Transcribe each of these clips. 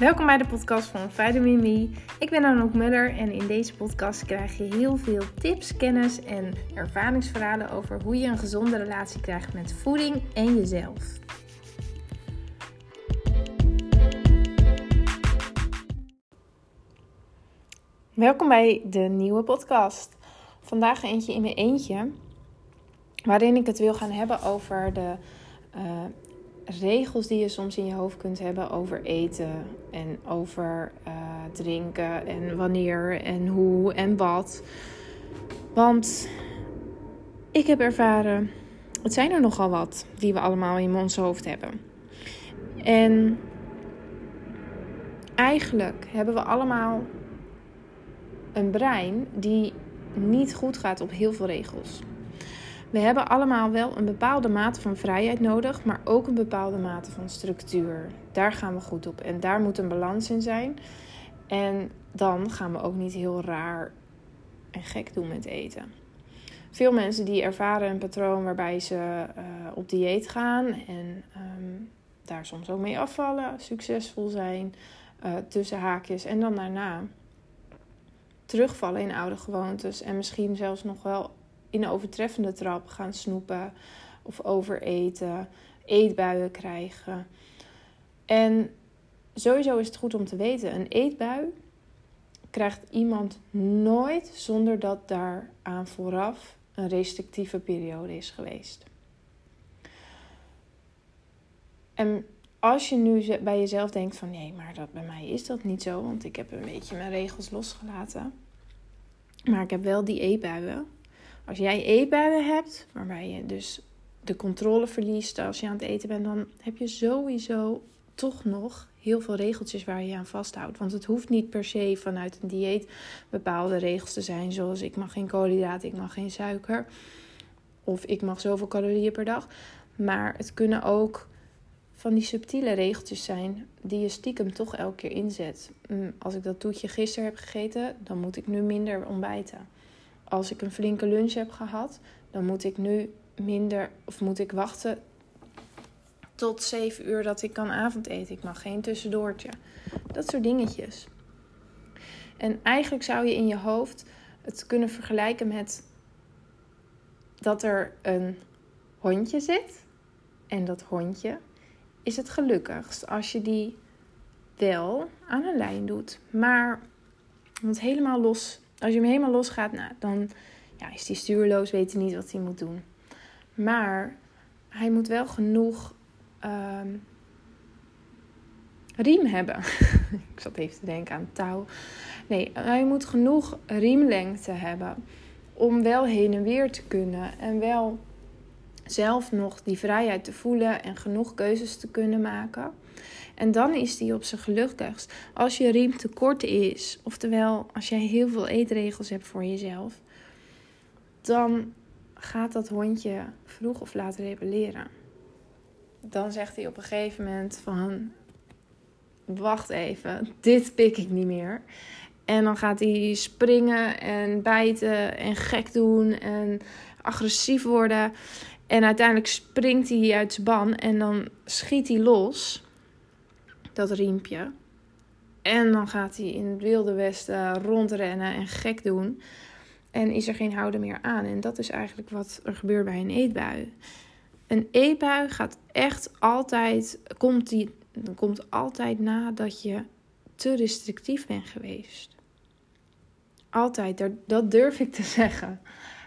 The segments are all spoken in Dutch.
Welkom bij de podcast van Vitamin Me. Ik ben Anouk Muller en in deze podcast krijg je heel veel tips, kennis en ervaringsverhalen over hoe je een gezonde relatie krijgt met voeding en jezelf. Welkom bij de nieuwe podcast. Vandaag eentje in mijn eentje, waarin ik het wil gaan hebben over de uh, regels die je soms in je hoofd kunt hebben over eten en over uh, drinken en wanneer en hoe en wat. Want ik heb ervaren, het zijn er nogal wat die we allemaal in ons hoofd hebben. En eigenlijk hebben we allemaal een brein die niet goed gaat op heel veel regels. We hebben allemaal wel een bepaalde mate van vrijheid nodig, maar ook een bepaalde mate van structuur. Daar gaan we goed op en daar moet een balans in zijn. En dan gaan we ook niet heel raar en gek doen met eten. Veel mensen die ervaren een patroon waarbij ze uh, op dieet gaan en um, daar soms ook mee afvallen, succesvol zijn, uh, tussen haakjes en dan daarna terugvallen in oude gewoontes en misschien zelfs nog wel in een overtreffende trap gaan snoepen of overeten, eetbuien krijgen. En sowieso is het goed om te weten: een eetbui krijgt iemand nooit zonder dat daar aan vooraf een restrictieve periode is geweest. En als je nu bij jezelf denkt van nee, maar dat, bij mij is dat niet zo, want ik heb een beetje mijn regels losgelaten. Maar ik heb wel die eetbuien. Als jij eetbuien hebt, waarbij je dus de controle verliest als je aan het eten bent, dan heb je sowieso toch nog heel veel regeltjes waar je aan vasthoudt. Want het hoeft niet per se vanuit een dieet bepaalde regels te zijn, zoals ik mag geen koolhydraten, ik mag geen suiker of ik mag zoveel calorieën per dag. Maar het kunnen ook van die subtiele regeltjes zijn die je stiekem toch elke keer inzet. Mm, als ik dat toetje gisteren heb gegeten, dan moet ik nu minder ontbijten als ik een flinke lunch heb gehad, dan moet ik nu minder of moet ik wachten tot 7 uur dat ik kan avondeten. Ik mag geen tussendoortje. Dat soort dingetjes. En eigenlijk zou je in je hoofd het kunnen vergelijken met dat er een hondje zit. En dat hondje is het gelukkigst als je die wel aan een lijn doet. Maar het helemaal los als je hem helemaal losgaat, nou, dan ja, is hij stuurloos, weet hij niet wat hij moet doen. Maar hij moet wel genoeg um, riem hebben. Ik zat even te denken aan touw. Nee, hij moet genoeg riemlengte hebben om wel heen en weer te kunnen en wel zelf nog die vrijheid te voelen en genoeg keuzes te kunnen maken. En dan is die op zijn gelukkigst. Als je riem te kort is, oftewel als jij heel veel eetregels hebt voor jezelf, dan gaat dat hondje vroeg of laat rebelleren. Dan zegt hij op een gegeven moment van wacht even, dit pik ik niet meer. En dan gaat hij springen en bijten en gek doen en agressief worden. En uiteindelijk springt hij uit zijn ban en dan schiet hij los dat riempje. En dan gaat hij in het wilde westen rondrennen en gek doen. En is er geen houden meer aan. En dat is eigenlijk wat er gebeurt bij een eetbui. Een eetbui gaat echt altijd, komt, die, komt altijd nadat je te restrictief bent geweest. Altijd, dat durf ik te zeggen.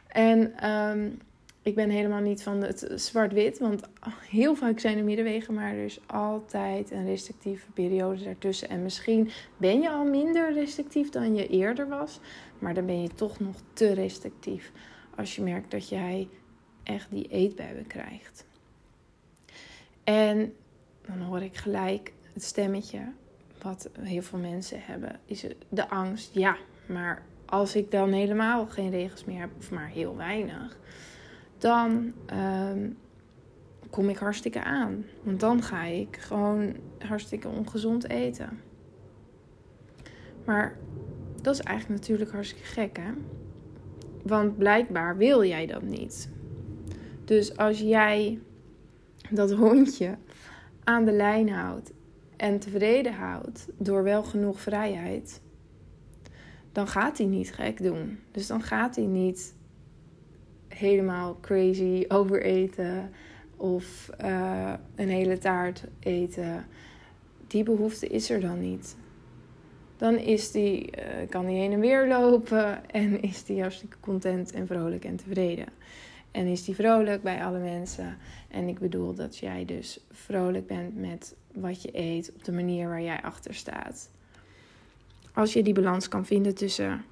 En um, ik ben helemaal niet van het zwart-wit, want heel vaak zijn er middenwegen, maar er is altijd een restrictieve periode daartussen. En misschien ben je al minder restrictief dan je eerder was, maar dan ben je toch nog te restrictief als je merkt dat jij echt die eetbuien krijgt. En dan hoor ik gelijk het stemmetje wat heel veel mensen hebben, is de angst. Ja, maar als ik dan helemaal geen regels meer heb, of maar heel weinig dan ehm, kom ik hartstikke aan. Want dan ga ik gewoon hartstikke ongezond eten. Maar dat is eigenlijk natuurlijk hartstikke gek, hè? Want blijkbaar wil jij dat niet. Dus als jij dat hondje aan de lijn houdt en tevreden houdt door wel genoeg vrijheid, dan gaat hij niet gek doen. Dus dan gaat hij niet helemaal crazy overeten of uh, een hele taart eten. Die behoefte is er dan niet. Dan is die, uh, kan hij heen en weer lopen en is hij hartstikke content en vrolijk en tevreden. En is die vrolijk bij alle mensen. En ik bedoel dat jij dus vrolijk bent met wat je eet op de manier waar jij achter staat. Als je die balans kan vinden tussen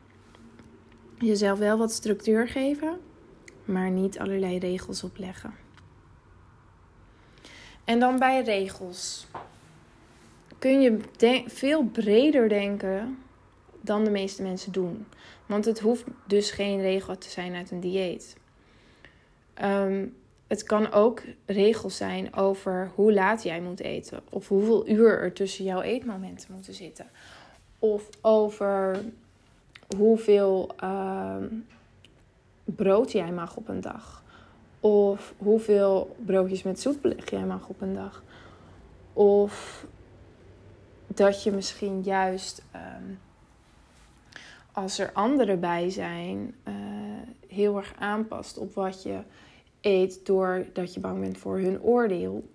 jezelf wel wat structuur geven, maar niet allerlei regels opleggen. En dan bij regels kun je veel breder denken dan de meeste mensen doen. Want het hoeft dus geen regel te zijn uit een dieet. Ehm, het kan ook regels zijn over hoe laat jij moet eten. Of hoeveel uur er tussen jouw eetmomenten moeten zitten. Of over hoeveel uh, brood jij mag op een dag. Of hoeveel broodjes met soepbeleg jij mag op een dag. Of dat je misschien juist ehm, als er anderen bij zijn, uh, heel erg aanpast op wat je eet doordat je bang bent voor hun oordeel.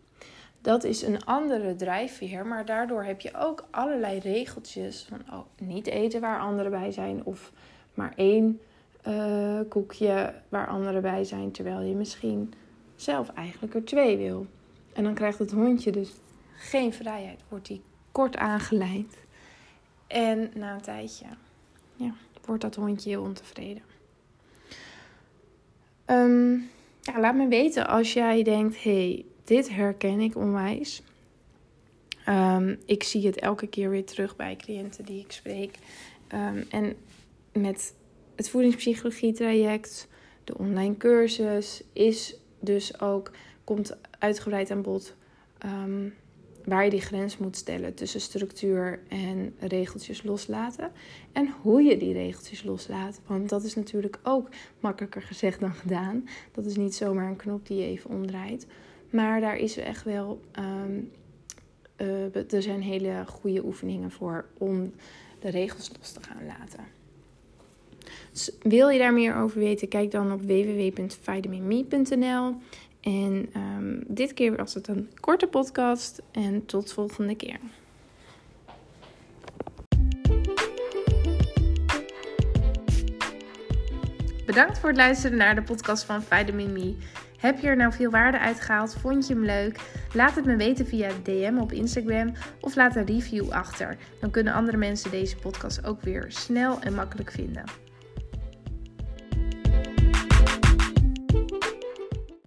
Dat is een andere drijfveer, maar daardoor heb je ook allerlei regeltjes van oh, niet eten waar anderen bij zijn of maar één uh, koekje waar anderen bij zijn, terwijl je misschien zelf eigenlijk er twee wil. En dan krijgt het hondje dus geen vrijheid, wordt hij kort aangeleid. En na een tijdje ja, wordt dat hondje heel ontevreden. Um, ja, laat me weten als jij denkt: hey, dit herken ik onwijs. Um, ik zie het elke keer weer terug bij cliënten die ik spreek. Um, en met het voedingspsychologie traject, de online cursus, is dus ook, komt uitgebreid aan bod um, waar je die grens moet stellen tussen structuur en regeltjes loslaten. En hoe je die regeltjes loslaat. Want dat is natuurlijk ook makkelijker gezegd dan gedaan. Dat is niet zomaar een knop die je even omdraait. Maar daar is echt wel. Um, uh, er zijn hele goede oefeningen voor om de regels los te gaan laten. Wil je daar meer over weten? Kijk dan op www.vitaminme.nl. En um, dit keer was het een korte podcast. En tot volgende keer. Bedankt voor het luisteren naar de podcast van Vitamin Me. Heb je er nou veel waarde uit gehaald? Vond je hem leuk? Laat het me weten via DM op Instagram of laat een review achter. Dan kunnen andere mensen deze podcast ook weer snel en makkelijk vinden.